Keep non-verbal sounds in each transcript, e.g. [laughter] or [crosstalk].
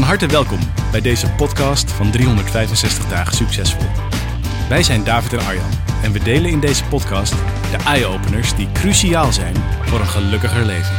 Van harte welkom bij deze podcast van 365 dagen succesvol. Wij zijn David en Arjan en we delen in deze podcast de eye-openers die cruciaal zijn voor een gelukkiger leven.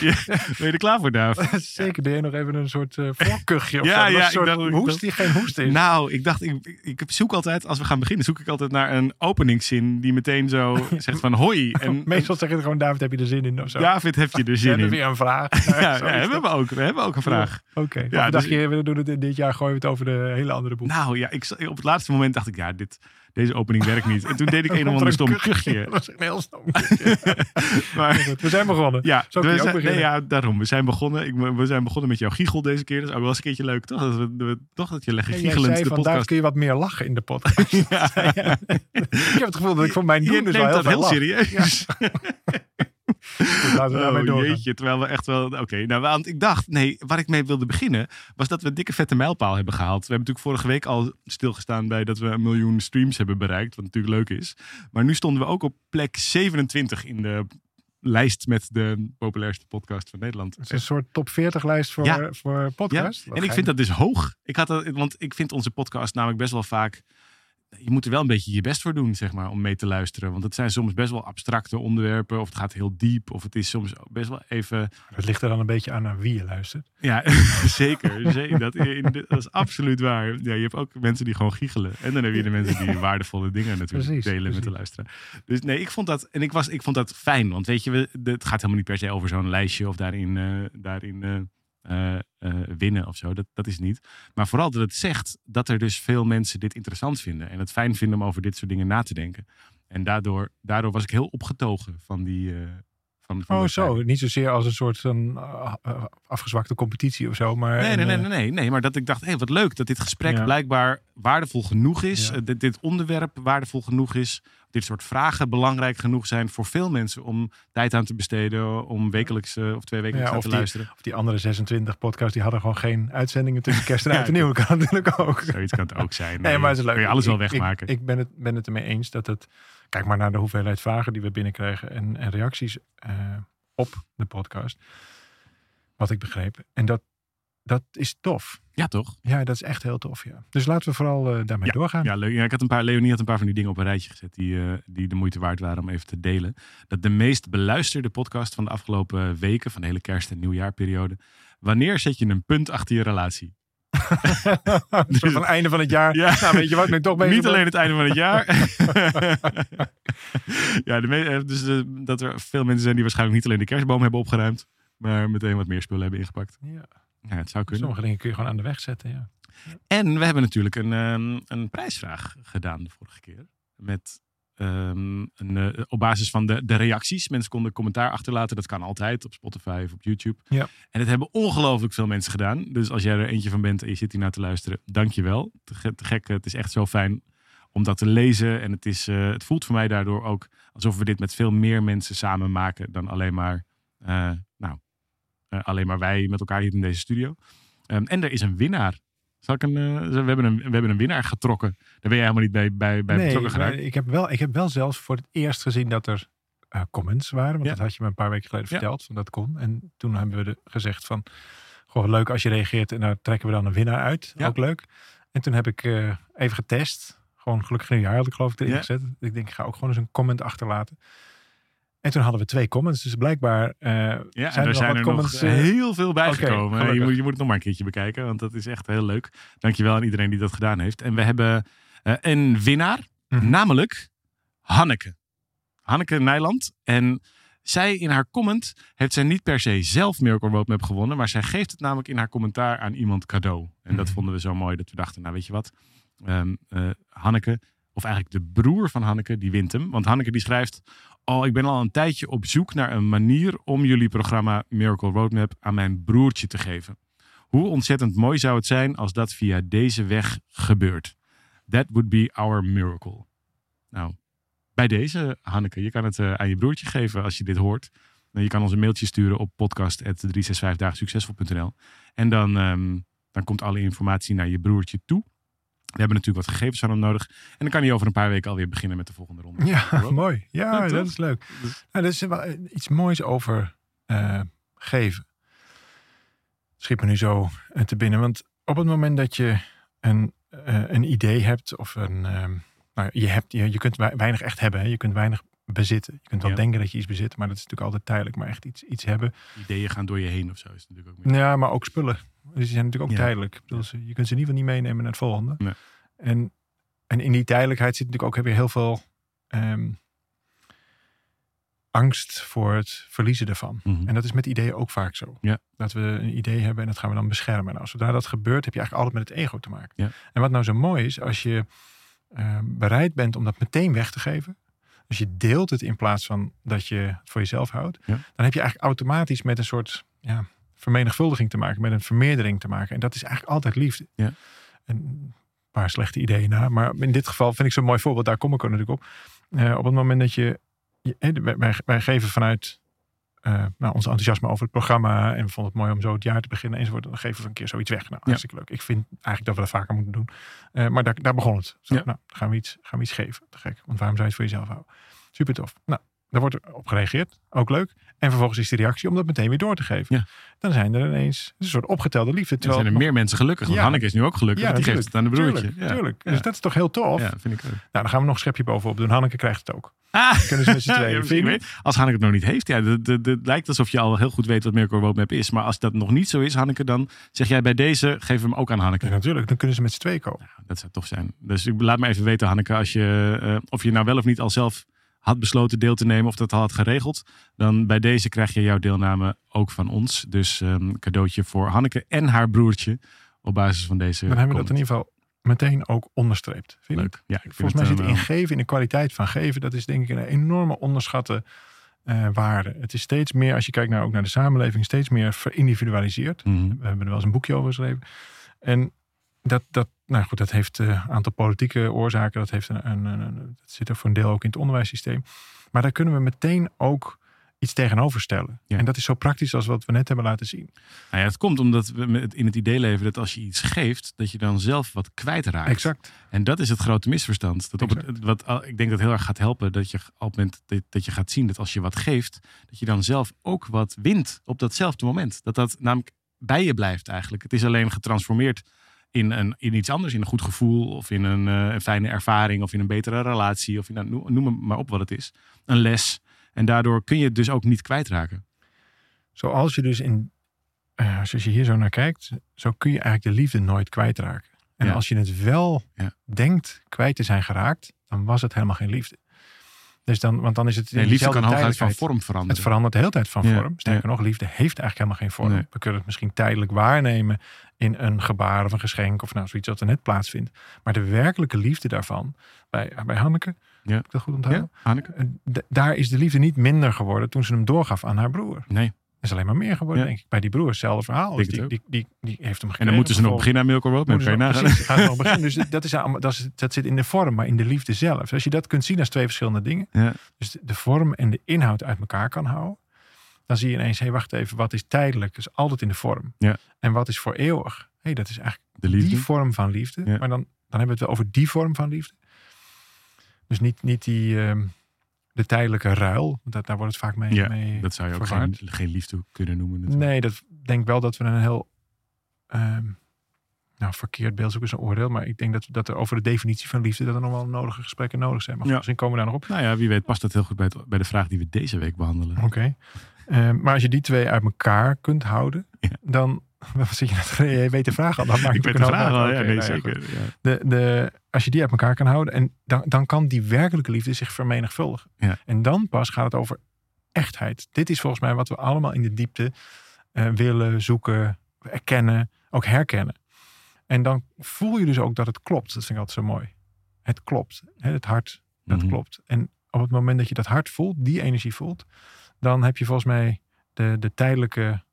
Ja, [laughs] ben je er klaar voor, Daaf? [laughs] Zeker, deed je nog even een soort uh, voorkuchje of Ja, zo? ja, een soort ik dacht- ik hoest die geen hoest is. Nou, ik dacht, ik, ik zoek altijd, als we gaan beginnen, zoek ik altijd naar een openingszin die meteen zo [laughs] zegt van hoi. En Meestal zeg je het gewoon, David, heb je er zin in of zo? David, heb je er zin in? weer een vraag. Ja, hebben we ook. We hebben ook een vraag. Oké, Ja, ja, dus- dacht je, we doen het in dit jaar, gooien we het over de hele andere boek. Nou ja, ik, op het laatste moment dacht ik, ja, dit, deze opening werkt niet. En toen deed ik een of ander stom kuchje. [laughs] Dat is een heel stom. [laughs] Maar we zijn begonnen. ja, Zo kun we je ook zijn, nee, ja, daarom. We zijn begonnen. Ik, we zijn begonnen met jouw giechel deze keer. Dat is ook wel eens een keertje leuk, toch? Dat we, we- toch dat je lekker zei de podcast... kun je wat meer lachen in de podcast? [laughs] Ja. ik heb het gevoel dat ik voor mijn Je doen dus wel neemt heel dat heel serieus. Goed, [laughs] laten we daarmee Oh, jeetje, terwijl we echt wel... Oké, nou, want ik dacht... Nee, waar ik mee wilde beginnen... was dat we een dikke vette mijlpaal hebben gehaald. We hebben natuurlijk vorige week al stilgestaan bij... dat we een miljoen streams hebben bereikt. Wat natuurlijk leuk is. Maar nu stonden we ook op plek 27 in de lijst met de populairste podcast van Nederland. Het is een soort top 40 lijst voor, Ja. voor Ja, podcast. Wat en ik vind dat dus hoog. Ik had dat, want ik vind onze podcast namelijk best wel vaak. Je moet er wel een beetje je best voor doen, zeg maar, om mee te luisteren. Want het zijn soms best wel abstracte onderwerpen. Of het gaat heel diep. Of het is soms best wel even. Het ligt er dan een beetje aan naar wie je luistert. Ja, [laughs] zeker. zeker. Dat, dat is absoluut waar. Ja, je hebt ook mensen die gewoon giechelen. En dan heb je de mensen die [laughs] waardevolle dingen natuurlijk Precies, delen met de luisteraar. Dus nee, ik vond dat. En ik, was, ik vond dat fijn. Want weet je, het gaat helemaal niet per se over zo'n lijstje of daarin, eh, daarin eh, eh, eh, winnen of zo. Dat, dat is niet. Maar vooral dat het zegt dat er dus veel mensen dit interessant vinden. En het fijn vinden om over dit soort dingen na te denken. En daardoor, daardoor was ik heel opgetogen van die. eh, van, van Oh, zo. Niet zozeer als een soort van afgezwakte competitie of zo. Maar Nee, nee, nee, nee, nee, nee. Maar dat ik dacht, hé, hey, wat leuk dat dit gesprek Ja. blijkbaar waardevol genoeg is. Ja. dit, dit onderwerp waardevol genoeg is. Dit soort vragen belangrijk genoeg zijn voor veel mensen om tijd aan te besteden. Om wekelijks eh, of twee wekelijks Ja, aan of te die- luisteren. Of die andere 26 podcasts, die hadden gewoon geen uitzendingen tussen kerst en Ja, oud en nieuw. [laughs] kan natuurlijk ook. Zoiets kan het ook zijn. Nee, maar het is leuk. Kun je alles wel ik- wegmaken. Ik, ben, het, ben het ermee eens dat het... Kijk maar naar de hoeveelheid vragen die we binnenkrijgen en, en reacties eh, op de podcast. Wat ik begreep. En dat, dat is tof. ja, toch? Ja, dat is echt heel tof, ja. Dus laten we vooral eh, daarmee doorgaan. Ja, leuk. Ja, ik had een paar, Leonie had een paar van die dingen op een rijtje gezet die, eh, die de moeite waard waren om even te delen. Dat de meest beluisterde podcast van de afgelopen weken, van de hele kerst- en nieuwjaarperiode. Wanneer zet je een punt achter je relatie? [laughs] Soort van einde van het jaar. Ja. Nou, weet je wat, nu toch bezig Niet alleen het einde van het jaar. [laughs] [laughs] ja, de eh, dus dat er veel mensen zijn die waarschijnlijk niet alleen de kerstboom hebben opgeruimd, maar meteen wat meer spullen hebben ingepakt. Ja. Ja, het zou kunnen. Sommige dingen kun je gewoon aan de weg zetten, ja. En we hebben natuurlijk een, ehm, een prijsvraag gedaan de vorige keer. Met ehm, een, eh, op basis van de, de reacties. Mensen konden commentaar achterlaten. Dat kan altijd op Spotify of op YouTube. Ja. En het hebben ongelooflijk veel mensen gedaan. Dus als jij er eentje van bent en je zit hier naar te luisteren, dankjewel. Te, ge- te gek. Het is echt zo fijn om dat te lezen. En het, is, eh, het voelt voor mij daardoor ook alsof we dit met veel meer mensen samen maken dan alleen maar, eh, nou, alleen maar wij met elkaar hier in deze studio. Ehm, en er is een winnaar. Zal ik een, eh, we, hebben een, we hebben een winnaar getrokken. Daar ben jij helemaal niet bij, bij, bij nee, betrokken geraakt. ik heb, wel, ik heb wel zelfs voor het eerst gezien dat er eh, comments waren. Want Ja. dat had je me een paar weken geleden Ja. verteld. Dat kon. En toen hebben we de, gezegd van... Goh, leuk als je reageert. En daar trekken we dan een winnaar uit. Ja. Ook leuk. En toen heb ik eh, even getest. Gewoon gelukkig nieuwjaar had ik geloof ik erin gezet. Ik denk, ik ga ook gewoon eens een comment achterlaten. En toen hadden we twee comments. Dus blijkbaar eh, Ja, zijn er er, zijn nog er nog eh, heel veel bijgekomen. Oké, je, moet, je moet het nog maar een keertje bekijken, want dat is echt heel leuk. Dankjewel aan iedereen die dat gedaan heeft. En we hebben eh, een winnaar, Mhm. namelijk Hanneke. Hanneke Nijland. En zij in haar comment heeft zij niet per se zelf Miracle Roadmap gewonnen, maar zij geeft het namelijk in haar commentaar aan iemand cadeau. En dat Mhm. vonden we zo mooi dat we dachten, nou weet je wat, Ehm, eh, Hanneke, of eigenlijk de broer van Hanneke, die wint hem. Want Hanneke die schrijft, oh, ik ben al een tijdje op zoek naar een manier om jullie programma Miracle Roadmap aan mijn broertje te geven. Hoe ontzettend mooi zou het zijn als dat via deze weg gebeurt. That would be our miracle. Nou, bij deze, Hanneke, je kan het uh, aan je broertje geven als je dit hoort. Je kan ons een mailtje sturen op podcast.365dagensuccesvol.nl En dan, um, dan komt alle informatie naar je broertje toe. We hebben natuurlijk wat gegevens van hem nodig. En dan kan hij over een paar weken alweer beginnen met de volgende ronde. Ja, [laughs] mooi. Ja, dat is leuk. Nou, dat is wel iets moois over uh, geven. Schiet me nu zo te binnen. Want op het moment dat je een, uh, een idee hebt of een... Uh, nou, je, hebt, je, je kunt weinig echt hebben. Hè? Je kunt weinig bezitten. Je kunt wel denken dat je iets bezit, maar dat is natuurlijk altijd tijdelijk. Maar echt iets, iets hebben. Ideeën gaan door je heen of zo is natuurlijk ook meer. Ja, maar ook spullen. Dus die zijn natuurlijk ook tijdelijk. Bedoel, je kunt ze in ieder geval niet meenemen naar het volgende. Nee. En, en in die tijdelijkheid zit natuurlijk ook heb je heel veel um, angst voor het verliezen ervan. Mm -hmm. En dat is met ideeën ook vaak zo. Ja. Dat we een idee hebben en dat gaan we dan beschermen. Nou, zodra dat gebeurt, heb je eigenlijk altijd met het ego te maken. En wat nou zo mooi is, als je uh, bereid bent om dat meteen weg te geven. Als je deelt het in plaats van dat je het voor jezelf houdt. Ja. Dan heb je eigenlijk automatisch met een soort ja, vermenigvuldiging te maken. Met een vermeerdering te maken. En dat is eigenlijk altijd liefde. Ja. En een paar slechte ideeën na. Maar in dit geval vind ik zo'n mooi voorbeeld. Daar kom ik er natuurlijk op. Uh, op het moment dat je... je wij, wij, geven vanuit uh, nou, ons enthousiasme over het programma. En we vonden het mooi om zo het jaar te beginnen enzovoort. Dan geven we een keer zoiets weg. Nou, hartstikke leuk. Ik vind eigenlijk dat we dat vaker moeten doen. Uh, maar daar, daar begon het. Zo, Ja. Nou, gaan we, iets, gaan we iets geven. Te gek. Want waarom zou je het voor jezelf houden? Super tof. Nou, daar wordt op gereageerd. Ook leuk. En vervolgens is de reactie om dat meteen weer door te geven. Ja. Dan zijn er ineens een soort opgetelde liefde. Terwijl zijn er meer mensen gelukkig. Want Ja. Hanneke is nu ook gelukkig. want die geeft het aan de broertje. Tuurlijk, ja. tuurlijk. Ja. Dus dat is toch heel tof? Ja, vind ik ook. Nou, dan gaan we nog een schepje bovenop doen. Hanneke krijgt het ook. Ah. Kunnen ze met z'n [laughs] tweeën. Ja, weet- als Hanneke het nog niet heeft, ja, het- lijkt alsof je al heel goed weet wat Miracle Roadmap is. Maar als dat nog niet zo is, Hanneke, dan zeg jij bij deze, geef hem ook aan Hanneke. Ja, natuurlijk. Dan kunnen ze met z'n tweeën komen. Dat zou tof zijn. Dus laat me even weten, Hanneke, als je, eh, of je nou wel of niet al zelf had besloten deel te nemen of dat al had geregeld. Dan bij deze krijg je jouw deelname ook van ons. Dus een cadeautje voor Hanneke en haar broertje op basis van deze Dan hebben we dat in ieder geval meteen ook onderstreept. Vind? Leuk. Ja, ik vind Volgens mij zit eh, in geven, in de kwaliteit van geven, dat is denk ik een enorme onderschatte eh, waarde. Het is steeds meer, als je kijkt naar, ook naar de samenleving, steeds meer verindividualiseerd. mhm. We hebben er wel eens een boekje over geschreven. En dat, dat, nou goed, dat heeft eh, een aantal politieke oorzaken. Dat, heeft een, een, een, een- dat zit er voor een deel ook in het onderwijssysteem. Maar daar kunnen we meteen ook iets tegenover stellen. Ja. En dat is zo praktisch als wat we net hebben laten zien. Nou ja, het komt omdat we in het idee leven dat als je iets geeft, dat je dan zelf wat kwijtraakt. Exact. En dat is het grote misverstand. Dat op het, wat, al- ik denk dat heel erg gaat helpen dat je op het moment dat je gaat zien dat als je wat geeft, dat je dan zelf ook wat wint op datzelfde moment. Dat dat namelijk bij je blijft eigenlijk. Het is alleen getransformeerd in, een, in iets anders, in een goed gevoel of in een, eh, een fijne ervaring of in een betere relatie of in, nou, noem, maar op wat het is. Een les. En daardoor kun je het dus ook niet kwijtraken. Zoals je dus in, eh, als je hier zo naar kijkt, zo kun je eigenlijk de liefde nooit kwijtraken. En Ja. als je het wel Ja. denkt kwijt te zijn geraakt, dan was het helemaal geen liefde. Dus dan, want dan is het Nee, liefde kan hooguit van vorm veranderen. Het verandert de hele tijd van Ja, vorm. Sterker nog, liefde heeft eigenlijk helemaal geen vorm. Nee. We kunnen het misschien tijdelijk waarnemen in een gebaar of een geschenk of nou zoiets wat er net plaatsvindt. Maar de werkelijke liefde daarvan, bij, bij Hanneke, Ja. heb ik dat goed onthouden? Hanneke? Eh, Daar is de liefde niet minder geworden toen ze hem doorgaf aan haar broer. Nee. Is alleen maar meer geworden, Ja. denk ik. Bij die broer, hetzelfde verhaal. Dus die, die, die, die heeft hem En gekregen. dan moeten ze nog beginnen aan Milko Roadmap. moeten Kan je [laughs] beginnen. Dus dat, is, allemaal- dat, is, dat zit in de vorm, maar in de liefde zelf. Dus als je dat kunt zien als twee verschillende dingen. Ja. Dus de, de vorm en de inhoud uit elkaar kan houden. Dan zie je ineens, hé, wacht even, wat is tijdelijk? Dat is altijd in de vorm. Ja. En wat is voor eeuwig? Hé, dat is eigenlijk De liefde. die vorm van liefde. Maar dan, dan hebben we het wel over die vorm van liefde. Dus niet, niet die, ehm, de tijdelijke ruil. Want dat, daar wordt het vaak mee, Ja, mee Dat zou je ook geen, geen liefde kunnen noemen. natuurlijk. Nee, dat ik denk wel dat we een heel ehm, nou, verkeerd beeld is ook eens een oordeel. Maar ik denk dat, dat er over de definitie van liefde dat er nog wel nodige gesprekken nodig zijn. Maar Ja. misschien komen we daar nog op. Nou ja, wie weet past dat heel goed bij, het- bij de vraag die we deze week behandelen. Oké. Ehm, maar als je die twee uit elkaar kunt houden, Ja. dan. [laughs] Wat zit je net? Je weet de vraag al. Dat maakt Ik weet de vraag al, ja, nee, nou zeker. Ja. de, de, als je die uit elkaar kan houden, en dan, dan kan die werkelijke liefde zich vermenigvuldigen. Ja. En dan pas gaat het over echtheid. Dit is volgens mij wat we allemaal in de diepte eh, willen, zoeken, erkennen, ook herkennen. En dan voel je dus ook dat het klopt. Dat vind ik altijd zo mooi. het klopt. Het hart, dat Mhm. klopt. En op het moment dat je dat hart voelt, die energie voelt, dan heb je volgens mij de, de tijdelijke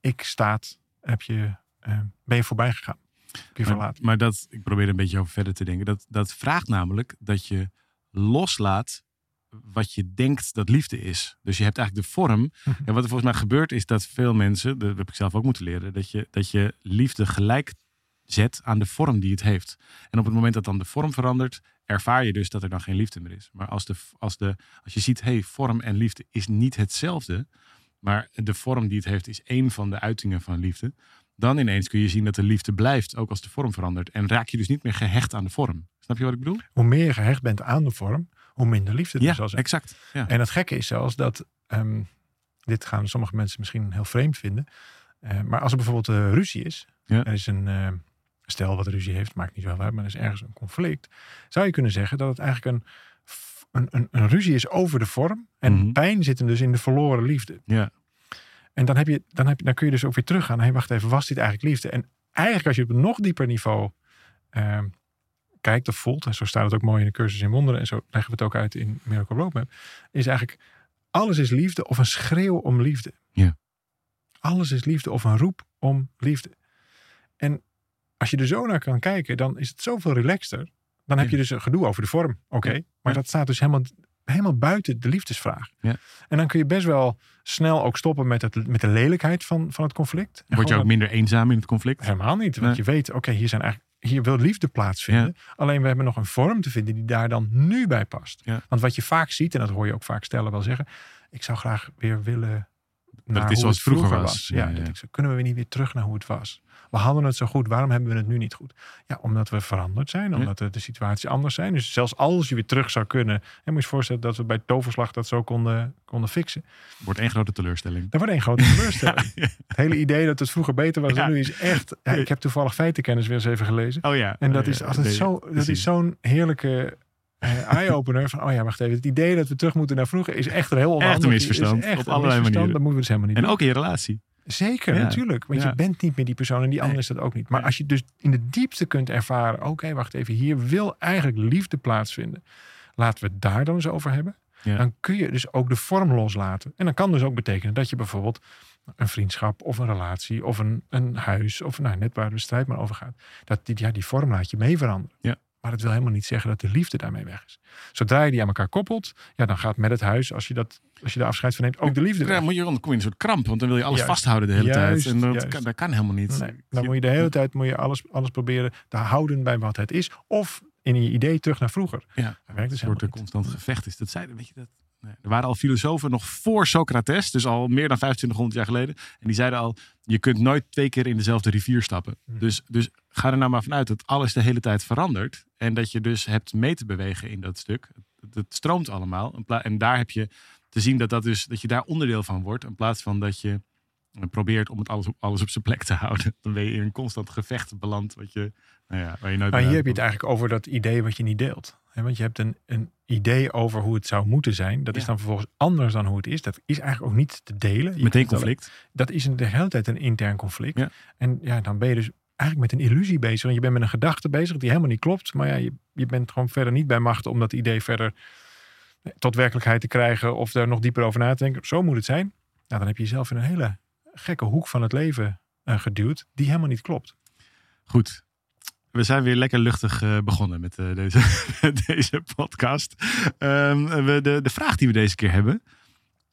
ik-staat, heb je, eh, ben je voorbij gegaan. Je Maar, verlaten. maar dat, ik probeer er een beetje over verder te denken. Dat, dat vraagt namelijk dat je loslaat wat je denkt dat liefde is. Dus je hebt eigenlijk de vorm. Mhm. En wat er volgens mij gebeurt is dat veel mensen, dat heb ik zelf ook moeten leren, dat je, dat je liefde gelijk zet aan de vorm die het heeft. En op het moment dat dan de vorm verandert, ervaar je dus dat er dan geen liefde meer is. Maar als, de, als, de, als je ziet, hey, vorm en liefde is niet hetzelfde, maar de vorm die het heeft is één van de uitingen van liefde, dan ineens kun je zien dat de liefde blijft, ook als de vorm verandert. En raak je dus niet meer gehecht aan de vorm. Snap je wat ik bedoel? Hoe meer je gehecht bent aan de vorm, hoe minder liefde er ja, zal zijn. exact. Ja. En het gekke is zelfs dat, ehm, dit gaan sommige mensen misschien heel vreemd vinden, eh, maar als er bijvoorbeeld eh, ruzie is, Ja. er is een eh, stel wat ruzie heeft, maakt niet zo uit, maar er is ergens een conflict, zou je kunnen zeggen dat het eigenlijk een, een, een, een ruzie is over de vorm en Mhm. pijn zit hem dus in de verloren liefde. Ja. En dan, heb je, dan, heb dan kun je dus ook weer teruggaan. Hé, wacht even, was dit eigenlijk liefde? En eigenlijk als je op een nog dieper niveau ehm, kijkt of voelt, en zo staat het ook mooi in de cursus in wonderen, en zo leggen we het ook uit in Miracle Roadmap, is eigenlijk alles is liefde of een schreeuw om liefde. Ja. Alles is liefde of een roep om liefde. En als je er zo naar kan kijken, dan is het zoveel relaxter. Dan heb Ja. je dus een gedoe over de vorm. Oké, Ja. maar dat staat dus helemaal, helemaal buiten de liefdesvraag. Ja. En dan kun je best wel snel ook stoppen met, het, met de lelijkheid van, van het conflict. En Word je ook minder eenzaam in het conflict? Helemaal niet. Want Nee. je weet, oké, hier zijn eigenlijk hier wil liefde plaatsvinden. Alleen we hebben nog een vorm te vinden die daar dan nu bij past. Ja. Want wat je vaak ziet, en dat hoor je ook vaak stellen wel zeggen. Ik zou graag weer willen naar het is zoals het vroeger, vroeger was. was. Ja, Ja, ja. dat ik zo, kunnen we weer niet weer terug naar hoe het was? We hadden het zo goed, waarom hebben we het nu niet goed? Ja, omdat we veranderd zijn, omdat de, de situaties anders zijn. Dus zelfs als je weer terug zou kunnen, en moet je je voorstellen dat we bij toverslag dat zo konden, konden fixen. Wordt één grote teleurstelling. Dat wordt één grote teleurstelling. [laughs] Het hele idee dat het vroeger beter was dan nu is echt... Ik heb toevallig feitenkennis weer eens even gelezen. Oh ja. En dat Oh, is altijd zo, dat is zo'n heerlijke eye-opener. Van, oh ja, wacht even. Het idee dat we terug moeten naar vroeger is echt een heel onhandig. een misverstand, Is echt op een allerlei manieren. Dat moeten we dus helemaal niet En doen. ook in je relatie. Zeker, Ja. natuurlijk. Want Ja. je bent niet meer die persoon en die ander is dat ook niet. Maar als je dus in de diepte kunt ervaren... Oké, wacht even. Hier wil eigenlijk liefde plaatsvinden. Laten we het daar dan eens over hebben. Ja. Dan kun je dus ook de vorm loslaten. En dan kan dus ook betekenen dat je bijvoorbeeld een vriendschap of een relatie of een, een huis of nou, net waar de strijd maar over gaat. Dat die, ja, die vorm laat je mee veranderen. Ja. Maar dat wil helemaal niet zeggen dat de liefde daarmee weg is. Zodra je die aan elkaar koppelt, ja, dan gaat met het huis, als je, dat, als je daar afscheid van neemt, ook de liefde Ja, moet je, dan kom je in een soort kramp, want dan wil je alles Juist. vasthouden de hele Juist, tijd. En dat kan, dat kan helemaal niet. Nee, dan moet je de hele tijd moet je alles, alles proberen te houden bij wat het is. Of in je idee terug naar vroeger. Ja. Dat werkt dus Een soort constant gevecht is. Dat zeiden, weet je dat? Nee. Er waren al filosofen nog voor Socrates, dus al meer dan 2500 jaar geleden. En die zeiden al, je kunt nooit twee keer in dezelfde rivier stappen. Mhm. Dus, dus ga er nou maar vanuit dat alles de hele tijd verandert. En dat je dus hebt mee te bewegen in dat stuk. Het, stroomt allemaal. En daar heb je te zien dat, dat, dus, dat je daar onderdeel van wordt. In plaats van dat je eh, probeert om het alles op, alles op zijn plek te [laughs] houden. Dan ben je in een constant gevecht beland. Wat je, nou ja, waar je nooit Maar hier heb je het eigenlijk over dat idee wat je niet deelt. Want je hebt een, een idee over hoe het zou moeten zijn. Dat is dan vervolgens anders dan hoe het is. Dat is eigenlijk ook niet te delen. Je Meteen conflict. Dat is de hele tijd een intern conflict. Ja. En ja, dan ben je dus eigenlijk met een illusie bezig. Want je bent met een gedachte bezig die helemaal niet klopt. Maar ja, je, je bent gewoon verder niet bij macht om dat idee verder tot werkelijkheid te krijgen. Of daar nog dieper over na te denken. Zo moet het zijn. Nou, dan heb je jezelf in een hele gekke hoek van het leven eh, geduwd. Die helemaal niet klopt. Goed. We zijn weer lekker luchtig eh, begonnen met eh, deze, [laughs] deze podcast. Ehm, de, de vraag die we deze keer hebben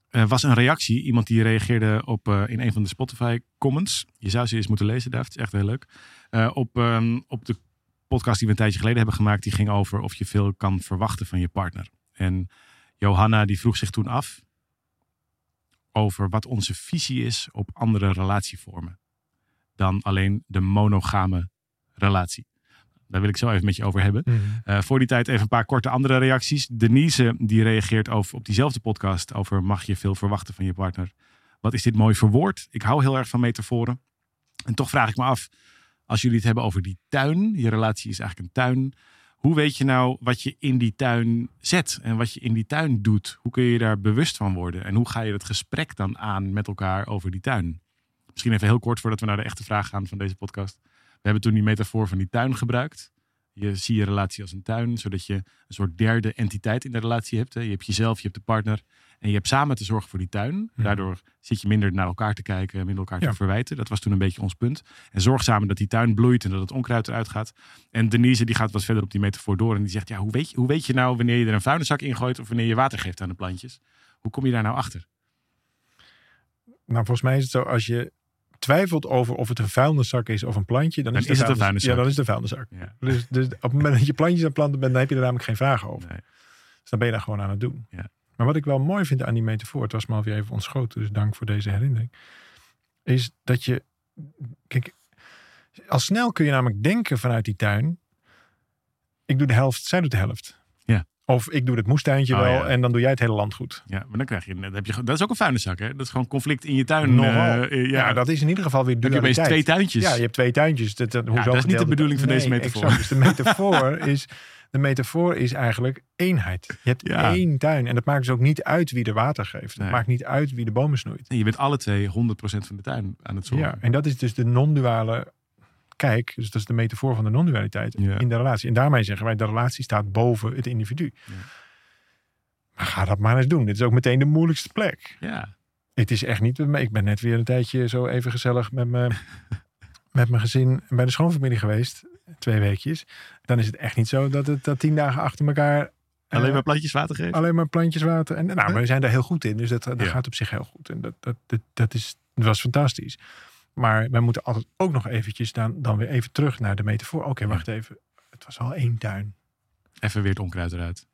eh, was een reactie. Iemand die reageerde op in een van de Spotify comments. Je zou ze eens moeten lezen, David. Het is echt heel leuk. Op, ehm, op de podcast die we een tijdje geleden hebben gemaakt. Die ging over of je veel kan verwachten van je partner. En Johanna die vroeg zich toen af over wat onze visie is op andere relatievormen dan alleen de monogame relatie. Daar wil ik zo even met je over hebben. Eh, voor die tijd even een paar korte andere reacties. Denise die reageert over, op diezelfde podcast over mag je veel verwachten van je partner. Wat is dit mooi verwoord? Ik hou heel erg van metaforen. En toch vraag ik me af, als jullie het hebben over die tuin, je relatie is eigenlijk een tuin. Hoe weet je nou wat je in die tuin zet en wat je in die tuin doet? Hoe kun je daar bewust van worden? En hoe ga je het gesprek dan aan met elkaar over die tuin? Misschien even heel kort voordat we naar de echte vraag gaan van deze podcast. We hebben toen die metafoor van die tuin gebruikt. Je ziet je relatie als een tuin, zodat je een soort derde entiteit in de relatie hebt. Hè. Je hebt jezelf, je hebt de partner en je hebt samen te zorgen voor die tuin. Mhm. Daardoor zit je minder naar elkaar te kijken, minder elkaar Ja. te verwijten. Dat was toen een beetje ons punt. En zorg samen dat die tuin bloeit en dat het onkruid eruit gaat. En Denise die gaat wat verder op die metafoor door en die zegt, ja, hoe weet je, hoe weet je nou wanneer je er een vuilniszak in gooit of wanneer je water geeft aan de plantjes? Hoe kom je daar nou achter? Nou, volgens mij is het zo, als je twijfelt over of het een vuilniszak is of een plantje, dan, Dan is, is het een vuilnis- vuilniszak. Ja, dan is het een vuilniszak. Dus, dus op het moment dat je plantjes aan planten bent, dan heb je er namelijk geen vragen over. Nee. Dus dan ben je daar gewoon aan het doen. Ja. Maar wat ik wel mooi vind aan die metafoor, het was me alweer even ontschoten, dus dank voor deze herinnering, is dat je, kijk, al snel kun je namelijk denken vanuit die tuin, ik doe de helft, zij doet de helft. Of ik doe het moestuintje Oh, wel ja. en dan doe jij het hele land goed. Ja, maar dan krijg je, dan heb je, dat is ook een vuilniszak, hè? Dat is gewoon conflict in je tuin. Nogal. eh, eh, Ja, ja, dat is in ieder geval weer heb je dualiteit. twee tuintjes. Ja, je hebt twee tuintjes. Dat, dat, hoezo dat is niet de bedoeling van deze metafoor. Exact. Dus de metafoor [laughs] is, de metafoor is eigenlijk eenheid. Je hebt Ja. één tuin. En dat maakt dus ook niet uit wie er water geeft. Nee. Het maakt niet uit wie de bomen snoeit. En je bent alle twee 100% van de tuin aan het zorgen. Ja, en dat is dus de non-duale kijk. Dus dat is de metafoor van de non-dualiteit Ja. in de relatie. En daarmee zeggen wij, de relatie staat boven het individu. Ja. Maar ga dat maar eens doen. Dit is ook meteen de moeilijkste plek. Ja. Het is echt niet. Ik ben net weer een tijdje zo even gezellig met, me, [laughs] met mijn gezin bij de schoonfamilie geweest. Twee weekjes. Dan is het echt niet zo dat het dat tien dagen achter elkaar. eh, Alleen maar plantjes water geven. alleen maar plantjes water. En nou, we zijn daar heel goed in. Dus dat, dat Ja. gaat op zich heel goed. En dat, dat, dat, dat, is, dat was fantastisch. Maar wij moeten altijd ook nog eventjes dan, dan weer even terug naar de metafoor. Oké, wacht even. Het was al één tuin. Even weer het onkruid eruit.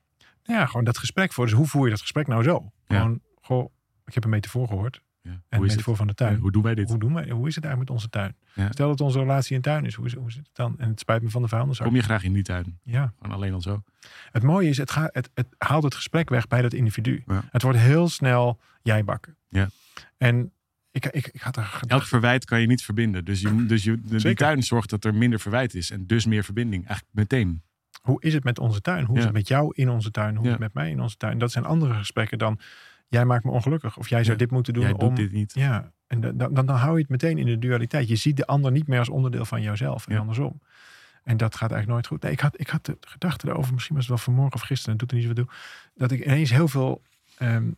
Ja, gewoon dat gesprek voor. Dus hoe voer je dat gesprek nou zo? Gewoon, goh, ik heb een metafoor gehoord. Ja. En Hoe een is het? metafoor van de tuin. Ja, Hoe doen wij dit? Hoe, doen wij, hoe is het eigenlijk met onze tuin? Ja. Stel dat onze relatie een tuin is, hoe is, hoe het dan? En het spijt me van de vuilniszak. Kom je graag in die tuin? Ja. Gewoon alleen al zo. Het mooie is, het, gaat, het, het haalt het gesprek weg bij dat individu. Het wordt heel snel jij bakken. Ja. En ik, ik, ik had er Elk verwijt kan je niet verbinden. Dus, je, dus je, de, die tuin zorgt dat er minder verwijt is. En dus meer verbinding. Eigenlijk meteen. hoe is het met onze tuin? Hoe is het met jou in onze tuin? Hoe Ja. is het met mij in onze tuin? Dat zijn andere gesprekken dan, jij maakt me ongelukkig. Of jij zou dit moeten doen Jij om... doet dit niet. Ja, en da- dan, dan, dan hou je het meteen in de dualiteit. Je ziet de ander niet meer als onderdeel van jouzelf en andersom. En dat gaat eigenlijk nooit goed. Nee, ik, had, ik had de gedachte erover, misschien was het wel vanmorgen of gisteren, het doet er niet zoveel toe, dat ik ineens heel veel ehm,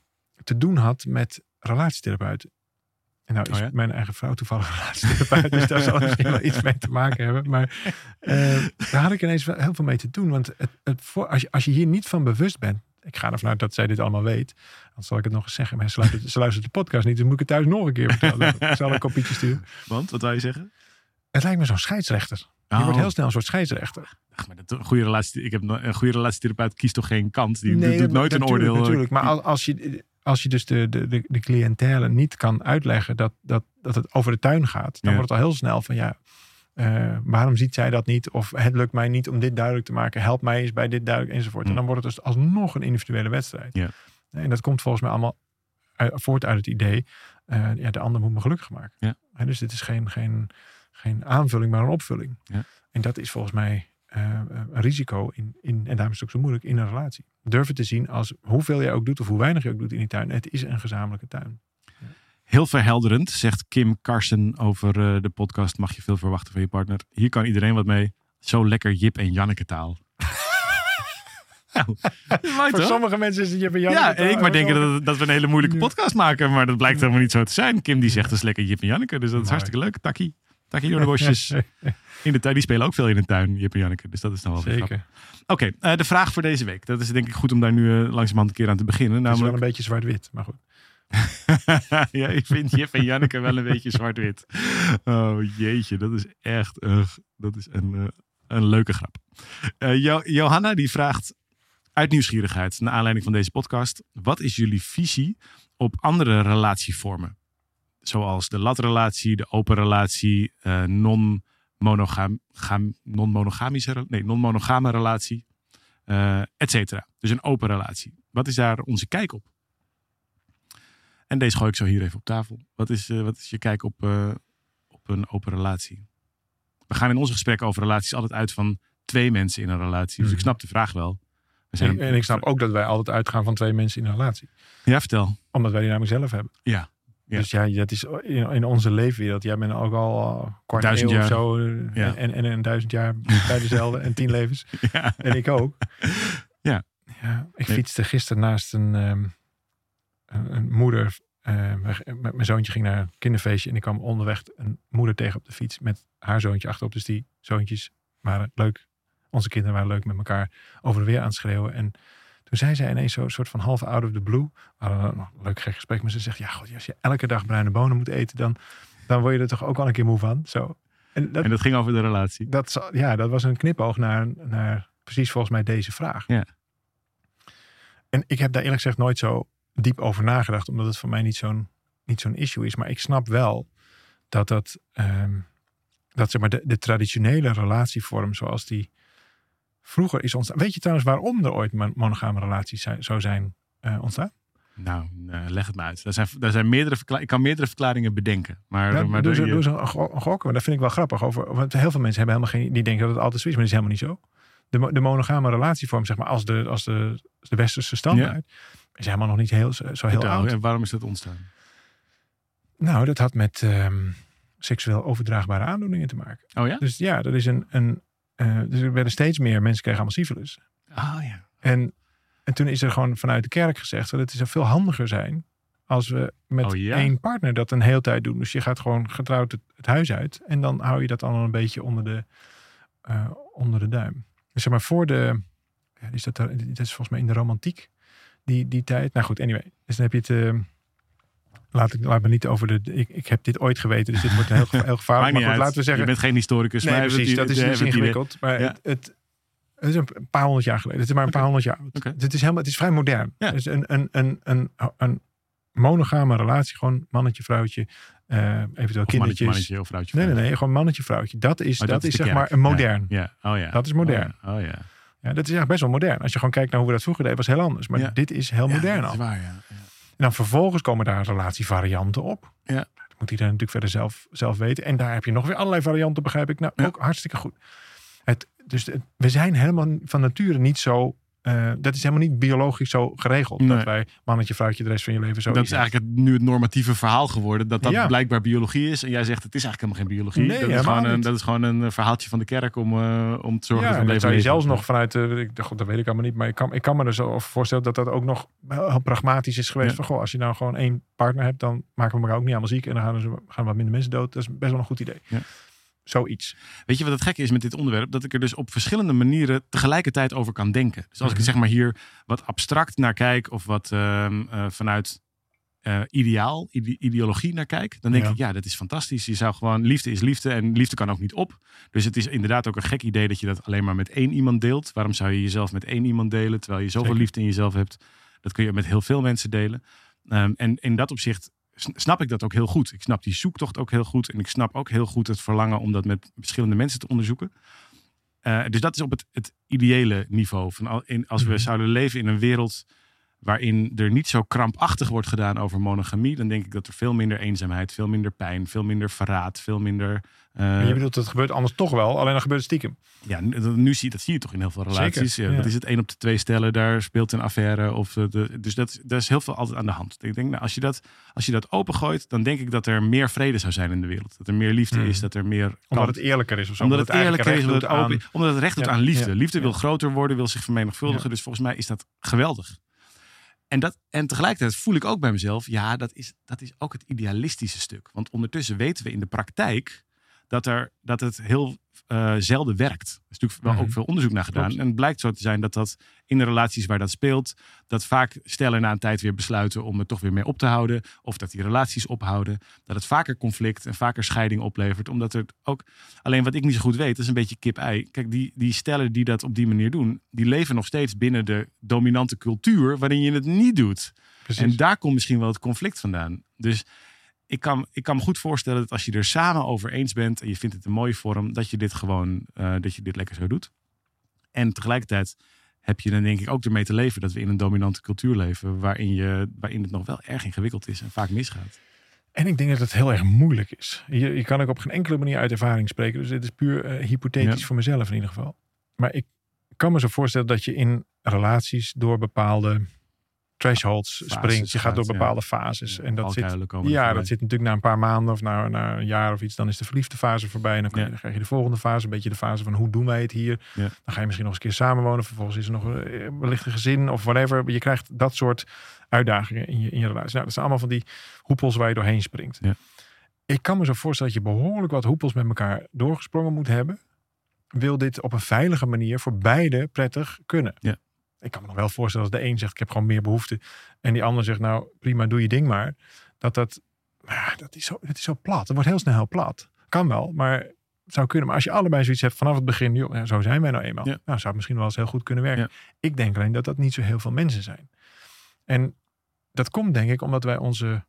te doen had met relatietherapeuten. En nou is Oh ja? mijn eigen vrouw toevallig relatietherapeut, dus daar zal misschien wel iets mee te maken hebben. Maar eh, daar had ik ineens wel heel veel mee te doen. Want het, het voor, als, je, als je hier niet van bewust bent, ik ga ervan uit dat zij dit allemaal weet. Dan zal ik het nog eens zeggen. Maar ze luistert, ze luistert de podcast niet. Dus moet ik het thuis nog een keer vertellen. [laughs] ik zal een kopietje sturen. Want, wat wil je zeggen? Het lijkt me zo'n scheidsrechter. Je Oh. wordt heel snel een soort scheidsrechter. Ach, maar dat, goede relatie, ik heb een goede relatietherapeut kiest toch geen kant. Die Nee, doet nooit een oordeel. Natuurlijk. Maar als, als, je, als je dus de, de, de, de cliëntele niet kan uitleggen dat, dat, dat het over de tuin gaat. Dan Ja. wordt het al heel snel van ja, eh, waarom ziet zij dat niet? Of het lukt mij niet om dit duidelijk te maken. Help mij eens bij dit duidelijk enzovoort. En dan wordt het dus alsnog een individuele wedstrijd. Ja. En dat komt volgens mij allemaal uit- voort uit het idee. eh, ja, de ander moet me gelukkig maken. Ja. En dus dit is geen, geen, geen aanvulling, maar een opvulling. Ja. En dat is volgens mij eh, een risico in, in, en daarom is het ook zo moeilijk in een relatie. Durven te zien als hoeveel je ook doet of hoe weinig je ook doet in die tuin. Het is een gezamenlijke tuin. Heel verhelderend, zegt Kim Carson over eh, de podcast. Mag je veel verwachten van je partner? Hier kan iedereen wat mee. Zo lekker Jip en Janneke taal. [laughs] nou, Voor toch? sommige mensen is het je bij Ja, en ik maar denken dat, dat we een hele moeilijke Ja. podcast maken. Maar dat blijkt helemaal niet zo te zijn. Kim die zegt is lekker Jip en Janneke. Dus dat is Mooi. hartstikke leuk. Takkie. Takkie door de bosjes. [laughs] In de tuin, die spelen ook veel in de tuin, Jip en Janneke. Dus dat is dan wel. Zeker. Oké, eh, de vraag voor deze week. Dat is denk ik goed om daar nu eh, langzamerhand een keer aan te beginnen. Het is wel Namelijk, een beetje zwart-wit, maar goed. [laughs] ja, ik vind Jip en Janneke wel een beetje zwart-wit. Oh jeetje, dat is echt een, dat is een, eh, een leuke grap. Jo- Johanna die vraagt uit nieuwsgierigheid, naar aanleiding van deze podcast. Wat is jullie visie op andere relatievormen? Zoals de latrelatie, de open relatie, eh, non-monogam, gam- non-monogamische, nee, non-monogame relatie, eh et cetera. Dus een open relatie. Wat is daar onze kijk op? En deze gooi ik zo hier even op tafel. Wat is, eh, wat is je kijk op, op een open relatie? We gaan in onze gesprekken over relaties altijd uit van twee mensen in een relatie. Dus ik Mhm. snap de vraag wel. We zijn En, en ik snap ook dat wij altijd uitgaan van twee mensen in een relatie. Ja, vertel. Omdat wij die namelijk zelf hebben. Ja, Ja. Dus ja, dat is in, in onze leefwereld. Jij bent ook al uh, kwart Duizend eeuw of jaar. zo. eh, Ja. En, en een duizend jaar bij dezelfde [laughs] en tien levens. Ja. En ik ook. [laughs] Ja. ja ik fietste gisteren naast een, ehm, een, een moeder. eh, met met mijn zoontje ging naar een kinderfeestje. En ik kwam onderweg een moeder tegen op de fiets met haar zoontje achterop. Dus die zoontjes waren leuk. Onze kinderen waren leuk met elkaar over de weer aan het schreeuwen. En toen zei zij ineens zo soort van half out of the blue. Leuk gek gesprek. Maar ze zegt, ja god, als je elke dag bruine bonen moet eten, dan, dan word je er toch ook wel een keer moe van. Zo. En dat, En dat ging over de relatie. dat, ja, dat was een knipoog naar, naar precies volgens mij deze vraag. Ja. En ik heb daar eerlijk gezegd nooit zo diep over nagedacht, omdat het voor mij niet zo'n niet zo'n issue is. Maar ik snap wel dat dat, ehm, dat zeg maar de, de traditionele relatievorm zoals die vroeger is ontstaan. Weet je trouwens waarom er ooit mon- monogame relaties zijn, zo zijn eh, ontstaan? Nou, eh, leg het maar uit. Daar zijn, daar zijn meerdere ik kan meerdere verklaringen bedenken. Maar, Ja, maar doe, ze, doe ze een gok, maar dat vind ik wel grappig. Over, want heel veel mensen hebben helemaal geen, die denken dat het altijd zo is, maar dat is helemaal niet zo. De, de monogame relatievorm, zeg maar, als de, als de, als de westerse standaard, is helemaal nog niet heel, zo heel oud. En waarom is dat ontstaan? Nou, dat had met ehm, seksueel overdraagbare aandoeningen te maken. Oh ja? Dus ja, dat is een. een eh, dus er werden steeds meer mensen kregen allemaal syfilis. Oh ja. En, en toen is er gewoon vanuit de kerk gezegd dat het zou veel handiger zijn als we met Oh ja? één partner dat een hele tijd doen. Dus je gaat gewoon getrouwd het, het huis uit en dan hou je dat allemaal een beetje onder de, eh, onder de duim. Dus zeg maar voor de, ja, is dat, dat is volgens mij in de romantiek, die, die tijd. Nou goed, anyway. Dus dan heb je het, eh, laat, ik, laat me niet over de, ik, ik heb dit ooit geweten, dus dit wordt heel, [laughs] heel gevaarlijk. Maar niet goed, laten we zeggen, Je bent geen historicus. Nee, maar precies. het- Dat is, het- is het idee- ingewikkeld. Maar Ja. het, het, het is een paar honderd jaar geleden. Het is maar een paar honderd jaar oud. Dus het is helemaal, het is vrij modern. Ja. Dus een, een, een, een, een monogame relatie, gewoon mannetje, vrouwtje, eh, eventueel mannetje, kindertjes. mannetje of vrouwtje. Nee, nee, nee, gewoon mannetje, vrouwtje. Dat is, Oh, dat is, zeg kerk. maar een modern. Ja. ja. Oh ja. Dat is modern. Oh ja. Oh ja. Ja, dat is eigenlijk best wel modern. Als je gewoon kijkt naar hoe we dat vroeger deden, was het heel anders. Maar dit is heel modern dat al. is waar, ja. Dan vervolgens komen daar relatievarianten op. Ja. Dat moet iedereen natuurlijk verder zelf, zelf weten. En daar heb je nog weer allerlei varianten, begrijp ik. Nou, Ja. ook hartstikke goed. Het, dus het- we zijn helemaal van nature niet zo... eh, dat is helemaal niet biologisch zo geregeld. Nee. Dat wij mannetje, vrouwtje de rest van je leven zo Dat is eigenlijk het, nu het normatieve verhaal geworden. Dat dat Ja. blijkbaar biologie is. En jij zegt het is eigenlijk helemaal geen biologie. Nee, dat, is gewoon een, dat is gewoon een eh, verhaaltje van de kerk om, eh, om te zorgen Ja, dat leven zou je leven. zelfs nog vanuit, ik, dacht, dat weet ik allemaal niet, maar ik kan, ik kan me er zo over voorstellen dat dat ook nog heel, heel pragmatisch is geweest. Ja. Van, goh, als je nou gewoon één partner hebt, dan maken we elkaar ook niet allemaal ziek en dan gaan, er, gaan wat minder mensen dood. Dat is best wel een goed idee. Zoiets. Weet je wat het gekke is met dit onderwerp? Dat ik er dus op verschillende manieren tegelijkertijd over kan denken. Dus als ik Mhm. zeg maar hier wat abstract naar kijk of wat ehm, eh, vanuit eh, ideaal, ide- ideologie naar kijk, dan denk Ja. ik ja, dat is fantastisch. Je zou gewoon, liefde is liefde en liefde kan ook niet op. Dus het is inderdaad ook een gek idee dat je dat alleen maar met één iemand deelt. Waarom zou je jezelf met één iemand delen terwijl je zoveel Zeker. liefde in jezelf hebt? Dat kun je met heel veel mensen delen. Ehm, en in dat opzicht snap ik dat ook heel goed. Ik snap die zoektocht ook heel goed. En ik snap ook heel goed het verlangen om dat met verschillende mensen te onderzoeken. Eh, dus dat is op het, het ideële niveau. Van al- in, als we Mhm. zouden leven in een wereld waarin er niet zo krampachtig wordt gedaan over monogamie, dan denk ik dat er veel minder eenzaamheid, veel minder pijn, veel minder verraad, veel minder. eh, je bedoelt, het gebeurt anders toch wel, alleen dan gebeurt het stiekem. ja, nu, zie je dat zie je toch in heel veel relaties. Zeker, Ja, Dat is het één op de twee stellen, daar speelt een affaire. Of de, dus dat, daar is heel veel altijd aan de hand. Ik denk, nou, als, je dat, als je dat opengooit, dan denk ik dat er meer vrede zou zijn in de wereld. Dat er meer liefde Mhm. is, dat er meer. Omdat het eerlijker is of zo. omdat het eerlijker is, omdat het, open, omdat het recht doet Ja, aan liefde. ja, liefde wil groter worden, wil zich vermenigvuldigen. Dus volgens mij is dat geweldig. En, dat, en tegelijkertijd voel ik ook bij mezelf, ja, dat is, dat is ook het idealistische stuk. Want ondertussen weten we in de praktijk dat, er, dat het heel eh, zelden werkt. Er is natuurlijk wel Mhm. ook veel onderzoek naar gedaan. Klopt. En het blijkt zo te zijn dat dat in de relaties waar dat speelt, dat vaak stellen na een tijd weer besluiten om het toch weer mee op te houden. Of dat die relaties ophouden. Dat het vaker conflict en vaker scheiding oplevert. Omdat er ook, alleen wat ik niet zo goed weet, is een beetje kip-ei. Kijk, die, die stellen die dat op die manier doen, die leven nog steeds binnen de dominante cultuur waarin je het niet doet. Precies. En daar komt misschien wel het conflict vandaan. Dus ik kan, ik kan me goed voorstellen dat als je er samen over eens bent en je vindt het een mooie vorm, dat je dit gewoon, eh, dat je dit lekker zo doet. En tegelijkertijd heb je dan denk ik ook ermee te leven dat we in een dominante cultuur leven, waarin, je, waarin het nog wel erg ingewikkeld is en vaak misgaat. En ik denk dat het heel erg moeilijk is. Je, je kan ook op geen enkele manier uit ervaring spreken. Dus dit is puur eh, hypothetisch Ja. voor mezelf in ieder geval. Maar ik kan me zo voorstellen dat je in relaties door bepaalde thresholds springt. Je gaat door bepaalde fases. En dat zit, ja, dat zit natuurlijk na een paar maanden of na, na een jaar of iets. Dan is de verliefde fase voorbij. En dan, je- krijg je de volgende fase. Een beetje de fase van hoe doen wij het hier. Dan ga je misschien nog eens een keer samenwonen. Vervolgens is er nog eh, wellicht een gezin of whatever. Je krijgt dat soort uitdagingen in je, in je relatie. Nou, dat zijn allemaal van die hoepels waar je doorheen springt. Ja. Ik kan me zo voorstellen dat je behoorlijk wat hoepels met elkaar doorgesprongen moet hebben. Wil dit op een veilige manier voor beide prettig kunnen. Ja. Ik kan me nog wel voorstellen als de een zegt ik heb gewoon meer behoefte. En die ander zegt nou prima doe je ding maar. Dat dat, ah, dat is zo, het is zo plat. Het wordt heel snel heel plat. Kan wel, maar het zou kunnen. Maar als je allebei zoiets hebt vanaf het begin. Joh, zo zijn wij nou eenmaal. Ja. Nou zou het misschien wel eens heel goed kunnen werken. Ja. Ik denk alleen dat dat niet zo heel veel mensen zijn. En dat komt denk ik omdat wij onze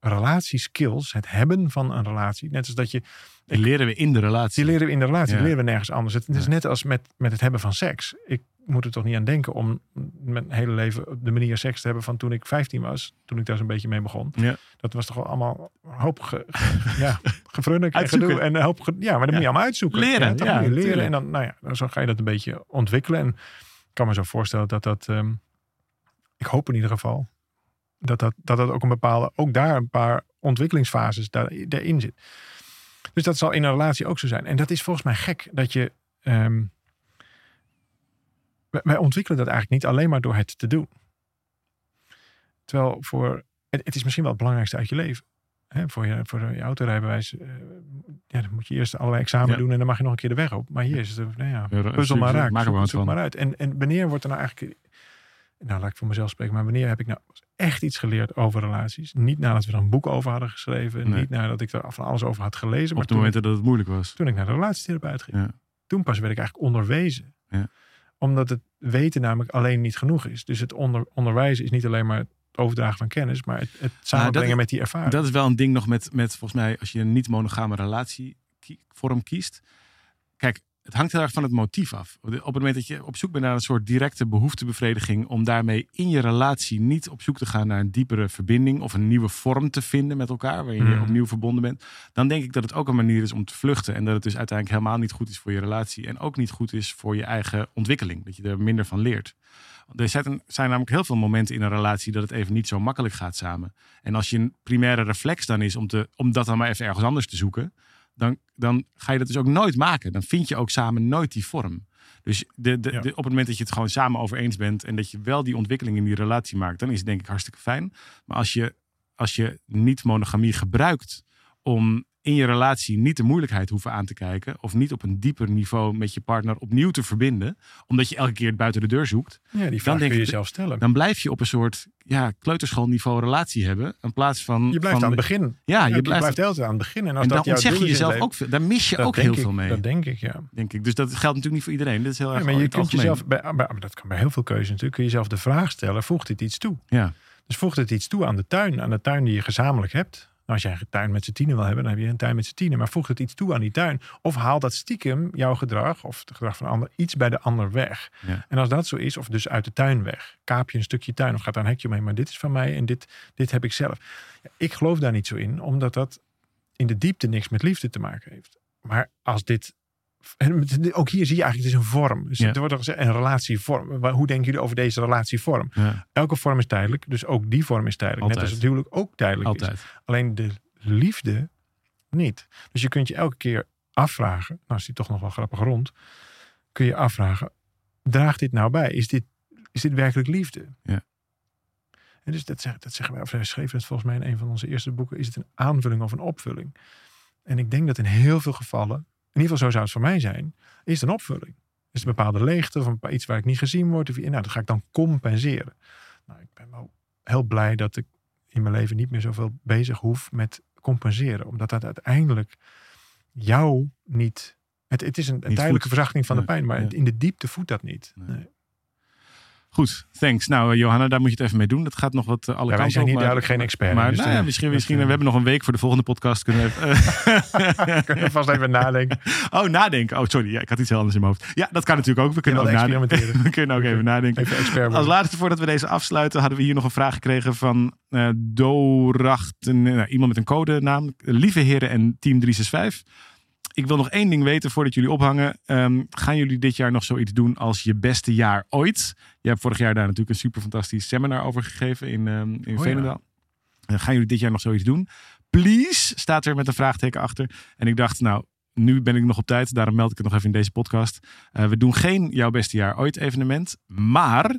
relatieskills, het hebben van een relatie, net als dat je, Die leren we in de relatie. die leren we in de relatie, die leren we nergens anders. Het, het is net als met, met het hebben van seks. Ik moet er toch niet aan denken om mijn hele leven de manier seks te hebben van toen ik 15 was, toen ik daar zo'n beetje mee begon. Ja. Dat was toch wel allemaal hoop ge, ge- [laughs] ja, gefrunnik en gedoe. En een hoop, ge- ja, maar dat moet je allemaal uitzoeken. Leren, Ja, leren. tuurlijk. En dan, nou ja, dan zo ga je dat een beetje ontwikkelen. En ik kan me zo voorstellen dat dat, ehm, ik hoop in ieder geval, dat dat, dat dat ook een bepaalde, ook daar een paar ontwikkelingsfases daar, daarin zit. Dus dat zal in een relatie ook zo zijn. En dat is volgens mij gek dat je. ehm, wij- ontwikkelen dat eigenlijk niet alleen maar door het te doen. Terwijl voor. Het, het is misschien wel het belangrijkste uit je leven. Hè, voor, je, voor je autorijbewijs. eh, ja, dan moet je eerst allerlei examen Ja. doen en dan mag je nog een keer de weg op. Maar hier is het. Nou ja, Ja, puzzel maar raak. Maak er Zoek, maar uit. En, en wanneer wordt er nou eigenlijk. Nou, laat ik voor mezelf spreken. Maar wanneer heb ik nou echt iets geleerd over relaties? Niet nadat we er een boek over hadden geschreven. Nee. Niet nadat ik er van alles over had gelezen. Maar Op de toen, momenten dat het moeilijk was. toen ik naar de relatietherapeut ging. Ja. Toen pas werd ik eigenlijk onderwezen. Ja. Omdat het weten namelijk alleen niet genoeg is. Dus het onder, onderwijzen is niet alleen maar het overdragen van kennis. Maar het, het samenbrengen is- met die ervaring. Dat is wel een ding nog met, met volgens mij, als je een niet-monogame relatievorm kiest. Kijk, het hangt heel erg van het motief af. Op het moment dat je op zoek bent naar een soort directe behoeftebevrediging, om daarmee in je relatie niet op zoek te gaan naar een diepere verbinding of een nieuwe vorm te vinden met elkaar, waarin je Mhm. opnieuw verbonden bent, dan denk ik dat het ook een manier is om te vluchten. En dat het dus uiteindelijk helemaal niet goed is voor je relatie en ook niet goed is voor je eigen ontwikkeling. Dat je er minder van leert. Er zijn, zijn namelijk heel veel momenten in een relatie dat het even niet zo makkelijk gaat samen. En als je een primaire reflex dan is om, te, om dat dan maar even ergens anders te zoeken, dan, dan ga je dat dus ook nooit maken. Dan vind je ook samen nooit die vorm. Dus de, de, Ja. de- op het moment dat je het gewoon samen over eens bent en dat je wel die ontwikkeling in die relatie maakt, dan is het denk ik hartstikke fijn. Maar als je, als je niet monogamie gebruikt om in je relatie niet de moeilijkheid hoeven aan te kijken, of niet op een dieper niveau met je partner opnieuw te verbinden, omdat je elke keer het buiten de deur zoekt, ja, die vraag denk kun je jezelf stellen. dan blijf je op een soort ja, kleuterschoolniveau relatie hebben. In plaats van. je blijft van aan het begin. Ja, je je blijft. blijft altijd aan het begin. En als en dat dan doel je jezelf ook veel. Daar mis je ook dat heel veel mee. Dat denk ik, ja. denk ik. Dus dat geldt natuurlijk niet voor iedereen. Dit is heel erg Ja, maar je kunt jezelf, bij, bij- maar dat kan bij heel veel keuzes natuurlijk, kun je jezelf de vraag stellen, voegt dit iets toe? Ja, Dus voegt het iets toe aan de tuin, aan de tuin die je gezamenlijk hebt? Nou, als jij een tuin met z'n tienen wil hebben, dan heb je een tuin met z'n tienen. Maar voegt het iets toe aan die tuin? Of haalt dat stiekem jouw gedrag, of het gedrag van de ander, iets bij de ander weg? Ja. En als dat zo is, of dus uit de tuin weg, kaap je een stukje tuin of gaat daar een hekje omheen, maar dit is van mij en dit, dit heb ik zelf. Ja, ik geloof daar niet zo in, omdat dat in de diepte niks met liefde te maken heeft. Maar als dit. En Ook hier zie je eigenlijk, het is een vorm. Dus Ja. Er wordt al gezegd, een relatievorm. Hoe denken jullie over deze relatievorm? ja, Elke vorm is tijdelijk, dus ook die vorm is tijdelijk. Net als het huwelijk ook tijdelijk is. altijd. Alleen de liefde niet. Dus je kunt je elke keer afvragen, nou is die toch nog wel grappig rond, kun je afvragen, draagt dit nou bij? Is dit, is dit werkelijk liefde? Ja. En dus dat zeggen wij, of wij schreven het volgens mij in een van onze eerste boeken, is het een aanvulling of een opvulling? En ik denk dat in heel veel gevallen, in ieder geval zo zou het voor mij zijn, is een opvulling. Is het een bepaalde leegte of iets waar ik niet gezien word? Of, nou, dat ga ik dan compenseren. Nou, ik ben wel heel blij dat ik in mijn leven niet meer zoveel bezig hoef met compenseren. Omdat dat uiteindelijk jou niet... Het, het is een, een tijdelijke verzachting van de pijn, maar ja. in de diepte voedt dat niet. Nee. Nee. Goed, thanks. Nou, eh, Johanna, daar moet je het even mee doen. Dat gaat nog wat eh, alle Ja, wij kanten zijn op. hier maar- duidelijk geen expert. Maar dus, nou, eh, ja, misschien, dat, misschien eh, we hebben nog een week voor de volgende podcast. Kunnen we even, [laughs] [laughs] kunnen we vast even nadenken. oh, nadenken. Oh, sorry. Ja, ik had iets heel anders in mijn hoofd. Ja, dat kan natuurlijk ook. We kunnen ook nadenken. [laughs] we kunnen ook even nadenken. Even Als laatste, voordat we deze afsluiten, hadden we hier nog een vraag gekregen van eh Dorachten. Nou, iemand met een codenaam. Lieve heren en Team 365. Ik wil nog één ding weten voordat jullie ophangen. Ehm, gaan jullie dit jaar nog zoiets doen als je beste jaar ooit? Je hebt vorig jaar daar natuurlijk een super fantastisch seminar over gegeven in, um, in ja. Veenendaal. Eh, gaan jullie dit jaar nog zoiets doen? Please, staat er met een vraagteken achter. En ik dacht, nou, nu ben ik nog op tijd. Daarom meld ik het nog even in deze podcast. Eh, we doen geen jouw beste jaar ooit evenement. Maar,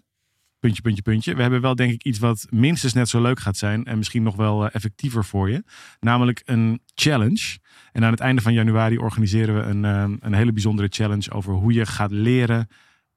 puntje, puntje, puntje. We hebben wel denk ik iets wat minstens net zo leuk gaat zijn. En misschien nog wel eh, effectiever voor je. Namelijk een challenge. En aan het einde van januari organiseren we een, eh, een hele bijzondere challenge over hoe je gaat leren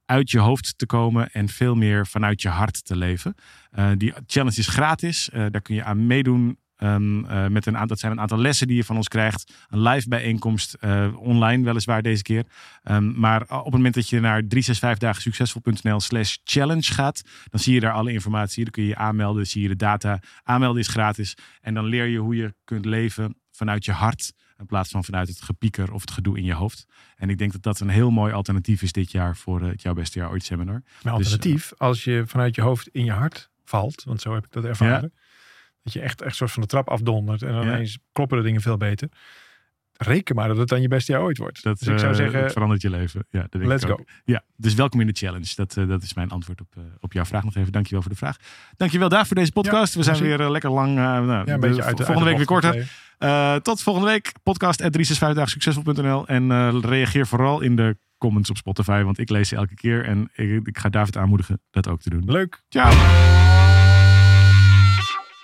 uit je hoofd te komen en veel meer vanuit je hart te leven. Uh, die challenge is gratis. Uh, daar kun je aan meedoen. Um, uh, met een aantal, dat zijn een aantal lessen die je van ons krijgt. Een live bijeenkomst, online weliswaar deze keer. Um, maar op het moment dat je naar 365dagensuccesvol.nl slash challenge gaat, dan zie je daar alle informatie. Dan kun je je aanmelden, zie je de data. Aanmelden is gratis. En dan leer je hoe je kunt leven vanuit je hart. In plaats van vanuit het gepieker of het gedoe in je hoofd. En ik denk dat dat een heel mooi alternatief is dit jaar voor het Jouw Beste Jaar Ooit seminar. Maar alternatief, dus, als je vanuit je hoofd in je hart valt, want zo heb ik dat ervaren. Ja. Dat je echt, echt soort van de trap afdondert en dan ja. ineens kloppen de dingen veel beter. Reken maar dat het dan je beste jaar ooit wordt. Dat, dus ik zou zeggen, het verandert je leven. Ja, dat let's go. Ja, dus welkom in de challenge. Dat, uh, dat is mijn antwoord op, uh, op jouw vraag nog even. Dankjewel voor de vraag. Dankjewel daar voor deze podcast. Ja, We zijn weer lekker lang. nou, ja, een beetje uit de, volgende uit week weer korter. Uh, tot volgende week. Podcast at succesvol.nl En uh, reageer vooral in de comments op Spotify. Want ik lees ze elke keer. En ik, ik ga David aanmoedigen dat ook te doen. Leuk. Ciao.